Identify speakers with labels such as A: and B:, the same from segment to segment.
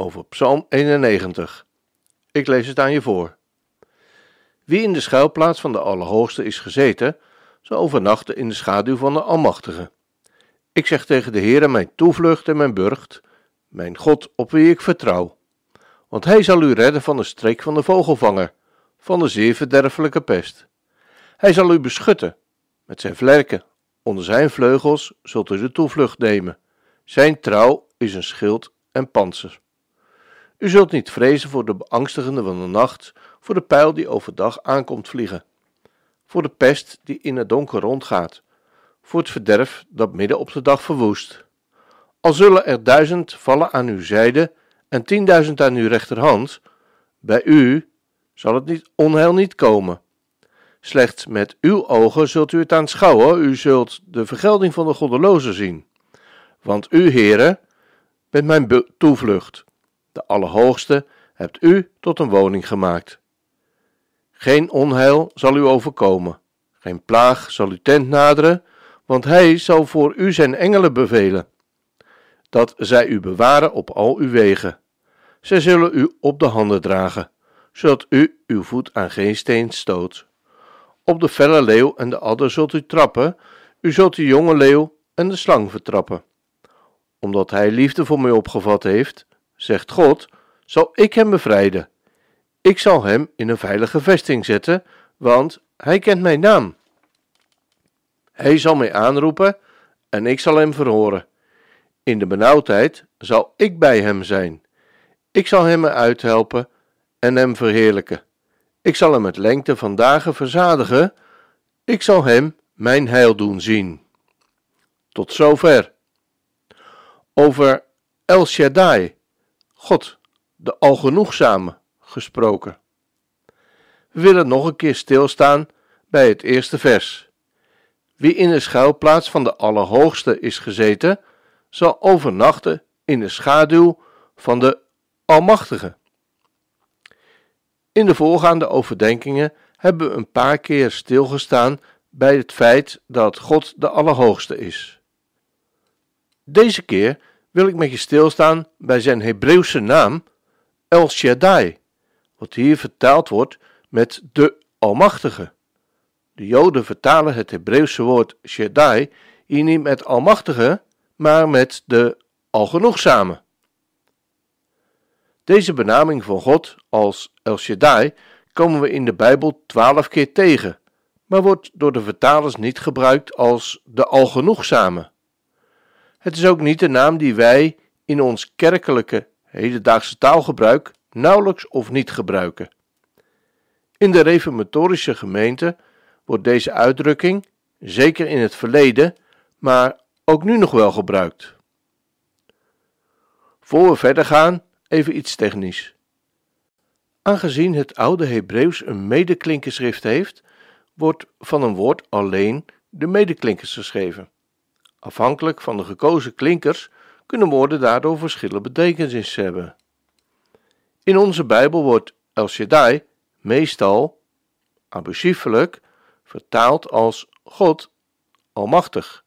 A: over Psalm 91. Ik lees het aan je voor. Wie in de schuilplaats van de Allerhoogste is gezeten, zal overnachten in de schaduw van de Almachtige. Ik zeg tegen de Heere mijn toevlucht en mijn burcht, mijn God op wie ik vertrouw. Want hij zal u redden van de streek van de vogelvanger, van de zeer verderfelijke pest. Hij zal u beschutten met zijn vlerken, onder zijn vleugels zult u de toevlucht nemen. Zijn trouw is een schild en panzer. U zult niet vrezen voor de beangstigende van de nacht, voor de pijl die overdag aankomt vliegen, voor de pest die in het donker rondgaat, voor het verderf dat midden op de dag verwoest. Al zullen er duizend vallen aan uw zijde en tienduizend aan uw rechterhand, bij u zal het niet, onheil niet komen. Slechts met uw ogen zult u het aanschouwen, u zult de vergelding van de goddelozen zien. Want u, heren, bent mijn toevlucht. De Allerhoogste hebt u tot een woning gemaakt. Geen onheil zal u overkomen, geen plaag zal uw tent naderen, want hij zal voor u zijn engelen bevelen, dat zij u bewaren op al uw wegen. Zij zullen u op de handen dragen, zodat u uw voet aan geen steen stoot. Op de felle leeuw en de adder zult u trappen, u zult de jonge leeuw en de slang vertrappen. Omdat hij liefde voor mij opgevat heeft, zegt God, zal ik hem bevrijden. Ik zal hem in een veilige vesting zetten, want hij kent mijn naam. Hij zal mij aanroepen en ik zal hem verhoren. In de benauwdheid zal ik bij hem zijn. Ik zal hem eruit helpen en hem verheerlijken. Ik zal hem met lengte van dagen verzadigen. Ik zal hem mijn heil doen zien. Tot zover. Over El Shaddai, God, de Algenoegzame, gesproken. We willen nog een keer stilstaan bij het eerste vers. Wie in de schuilplaats van de Allerhoogste is gezeten, zal overnachten in de schaduw van de Almachtige. In de voorgaande overdenkingen hebben we een paar keer stilgestaan bij het feit dat God de Allerhoogste is. Deze keer wil ik met je stilstaan bij zijn Hebreeuwse naam El Shaddai, wat hier vertaald wordt met de Almachtige. De Joden vertalen het Hebreeuwse woord Shaddai hier niet met Almachtige, maar met de Algenoegzame. Deze benaming van God als El Shaddai komen we in de Bijbel twaalf keer tegen, maar wordt door de vertalers niet gebruikt als de Algenoegzame. Het is ook niet de naam die wij in ons kerkelijke hedendaagse taalgebruik nauwelijks of niet gebruiken. In de reformatorische gemeente wordt deze uitdrukking, zeker in het verleden, maar ook nu nog wel gebruikt. Voor we verder gaan, even iets technisch. Aangezien het oude Hebreeuws een medeklinkerschrift heeft, wordt van een woord alleen de medeklinkers geschreven. Afhankelijk van de gekozen klinkers kunnen woorden daardoor verschillende betekenissen hebben. In onze Bijbel wordt El Shaddai meestal, abusiefelijk, vertaald als God Almachtig.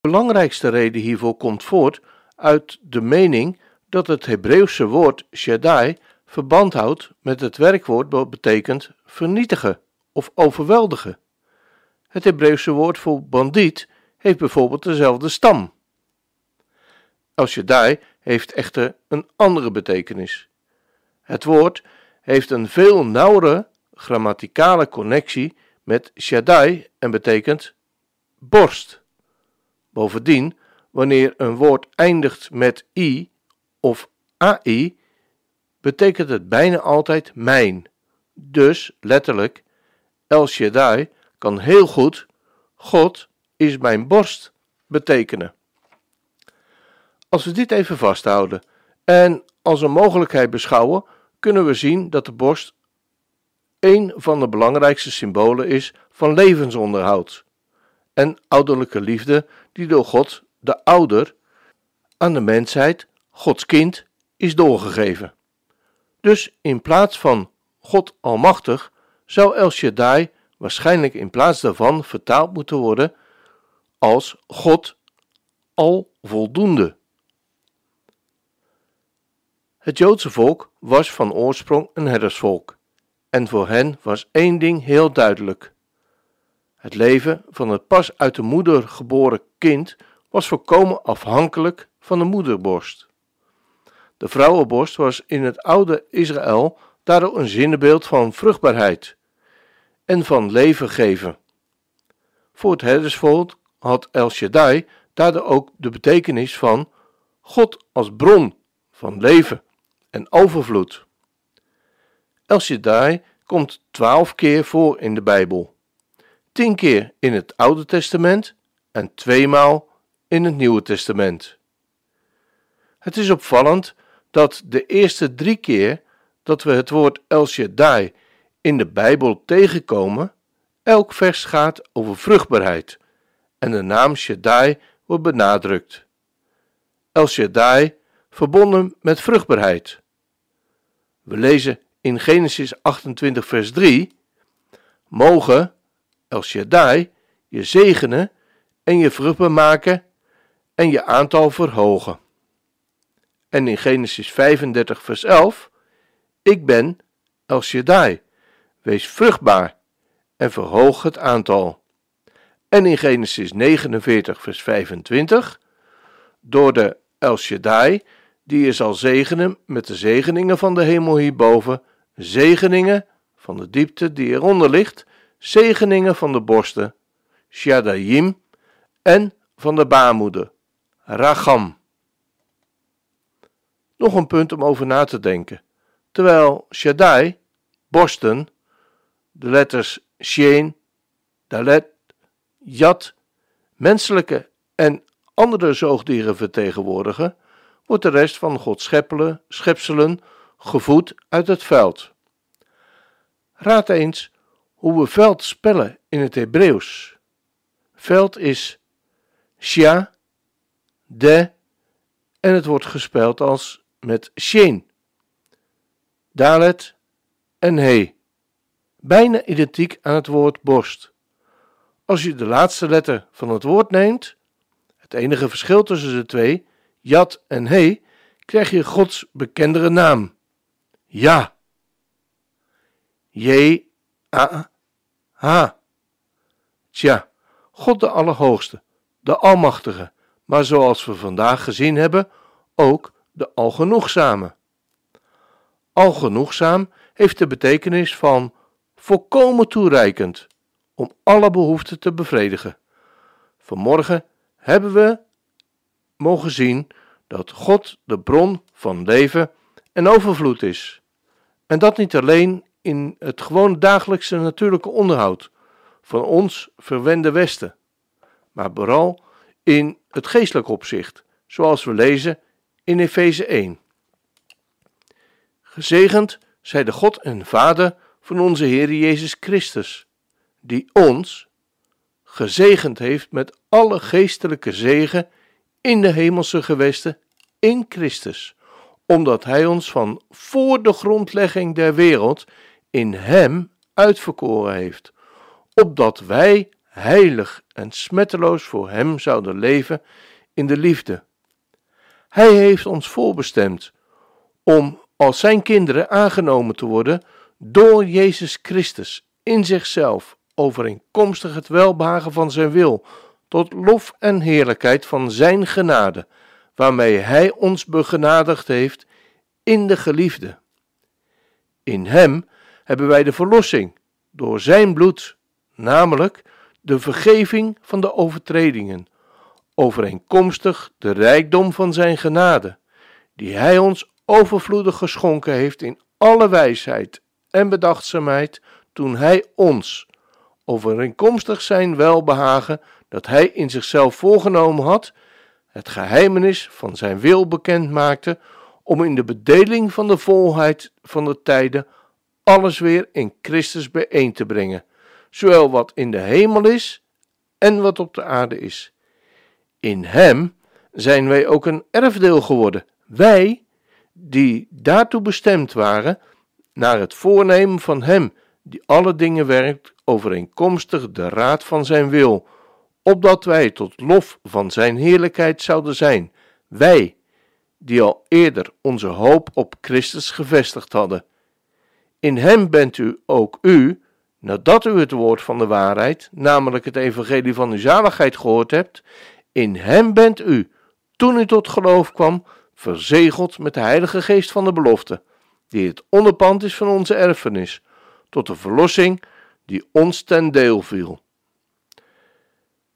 A: De belangrijkste reden hiervoor komt voort uit de mening dat het Hebreeuwse woord Shaddai verband houdt met het werkwoord dat betekent vernietigen of overweldigen. Het Hebreeuwse woord voor bandiet heeft bijvoorbeeld dezelfde stam. El Shaddai heeft echter een andere betekenis. Het woord heeft een veel nauwere grammaticale connectie met Shaddai en betekent borst. Bovendien, wanneer een woord eindigt met i of ai, betekent het bijna altijd mijn. Dus letterlijk, El Shaddai kan heel goed God is mijn borst betekenen. Als we dit even vasthouden en als een mogelijkheid beschouwen, kunnen we zien dat de borst een van de belangrijkste symbolen is van levensonderhoud en ouderlijke liefde die door God, de ouder, aan de mensheid, Gods kind, is doorgegeven. Dus in plaats van God Almachtig zou El Shaddai waarschijnlijk in plaats daarvan vertaald moeten worden als God al voldoende. Het Joodse volk was van oorsprong een herdersvolk, en voor hen was één ding heel duidelijk. Het leven van het pas uit de moeder geboren kind was volkomen afhankelijk van de moederborst. De vrouwenborst was in het oude Israël daardoor een zinnebeeld van vruchtbaarheid en van leven geven. Voor het herdersvolk had El daardoor ook de betekenis van God als bron van leven en overvloed. El Shaddai komt twaalf keer voor in de Bijbel, tien keer in het Oude Testament en tweemaal in het Nieuwe Testament. Het is opvallend dat de eerste drie keer dat we het woord El Shaddai in de Bijbel tegenkomen, elk vers gaat over vruchtbaarheid en de naam Shaddai wordt benadrukt. El Shaddai verbonden met vruchtbaarheid. We lezen in Genesis 28 vers 3: Mogen El Shaddai je zegenen en je vruchtbaar maken en je aantal verhogen. En in Genesis 35 vers 11: Ik ben El Shaddai, wees vruchtbaar en verhoog het aantal. En in Genesis 49 vers 25: Door de El Shaddai die je zal zegenen met de zegeningen van de hemel hierboven, zegeningen van de diepte die eronder ligt, zegeningen van de borsten, Shaddayim, en van de baarmoeder, Racham. Nog een punt om over na te denken. Terwijl Shaddai, borsten, de letters Shin, Dalet, Yat, menselijke en andere zoogdieren vertegenwoordigen, wordt de rest van Gods schepselen gevoed uit het veld. Raad eens hoe we veld spellen in het Hebreeuws. Veld is sha, de en het wordt gespeld als met shin, dalet en he. Bijna identiek aan het woord borst. Als je de laatste letter van het woord neemt, het enige verschil tussen de twee Jad en He, krijg je Gods bekendere naam. Ja. J, A, H. Tja, God de Allerhoogste, de Almachtige, maar zoals we vandaag gezien hebben, ook de Algenoegzame. Algenoegzaam heeft de betekenis van volkomen toereikend, om alle behoeften te bevredigen. Vanmorgen hebben we mogen zien dat God de bron van leven en overvloed is. En dat niet alleen in het gewone dagelijkse natuurlijke onderhoud van ons verwende Westen, maar vooral in het geestelijk opzicht, zoals we lezen in Efeze 1. Gezegend zij de God en Vader van onze Heer Jezus Christus, die ons gezegend heeft met alle geestelijke zegen in de hemelse gewesten in Christus, omdat Hij ons van voor de grondlegging der wereld in Hem uitverkoren heeft, opdat wij heilig en smetteloos voor Hem zouden leven in de liefde. Hij heeft ons voorbestemd om als Zijn kinderen aangenomen te worden door Jezus Christus in zichzelf, overeenkomstig het welbehagen van Zijn wil, tot lof en heerlijkheid van Zijn genade, waarmee Hij ons begenadigd heeft in de geliefde. In Hem hebben wij de verlossing door Zijn bloed, namelijk de vergeving van de overtredingen, overeenkomstig de rijkdom van Zijn genade, die Hij ons overvloedig geschonken heeft in alle wijsheid en bedachtzaamheid, toen Hij ons, overeenkomstig Zijn welbehagen, dat hij in zichzelf voorgenomen had, het geheimenis van zijn wil bekend maakte, om in de bedeling van de volheid van de tijden alles weer in Christus bijeen te brengen, zowel wat in de hemel is en wat op de aarde is. In Hem zijn wij ook een erfdeel geworden, wij die daartoe bestemd waren, naar het voornemen van Hem die alle dingen werkt overeenkomstig de raad van Zijn wil, opdat wij tot lof van Zijn heerlijkheid zouden zijn, wij die al eerder onze hoop op Christus gevestigd hadden. In Hem bent u ook u, nadat u het woord van de waarheid, namelijk het evangelie van uw zaligheid gehoord hebt, in Hem bent u, toen u tot geloof kwam, verzegeld met de Heilige Geest van de belofte, die het onderpand is van onze erfenis, tot de verlossing die ons ten deel viel.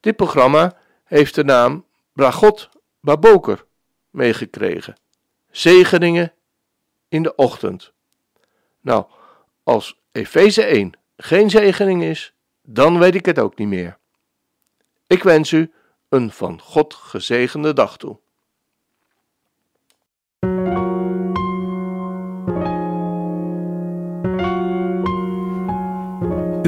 A: Dit programma heeft de naam Bragot Baboker meegekregen. Zegeningen in de ochtend. Nou, als Efeze 1 geen zegening is, dan weet ik het ook niet meer. Ik wens u een van God gezegende dag toe.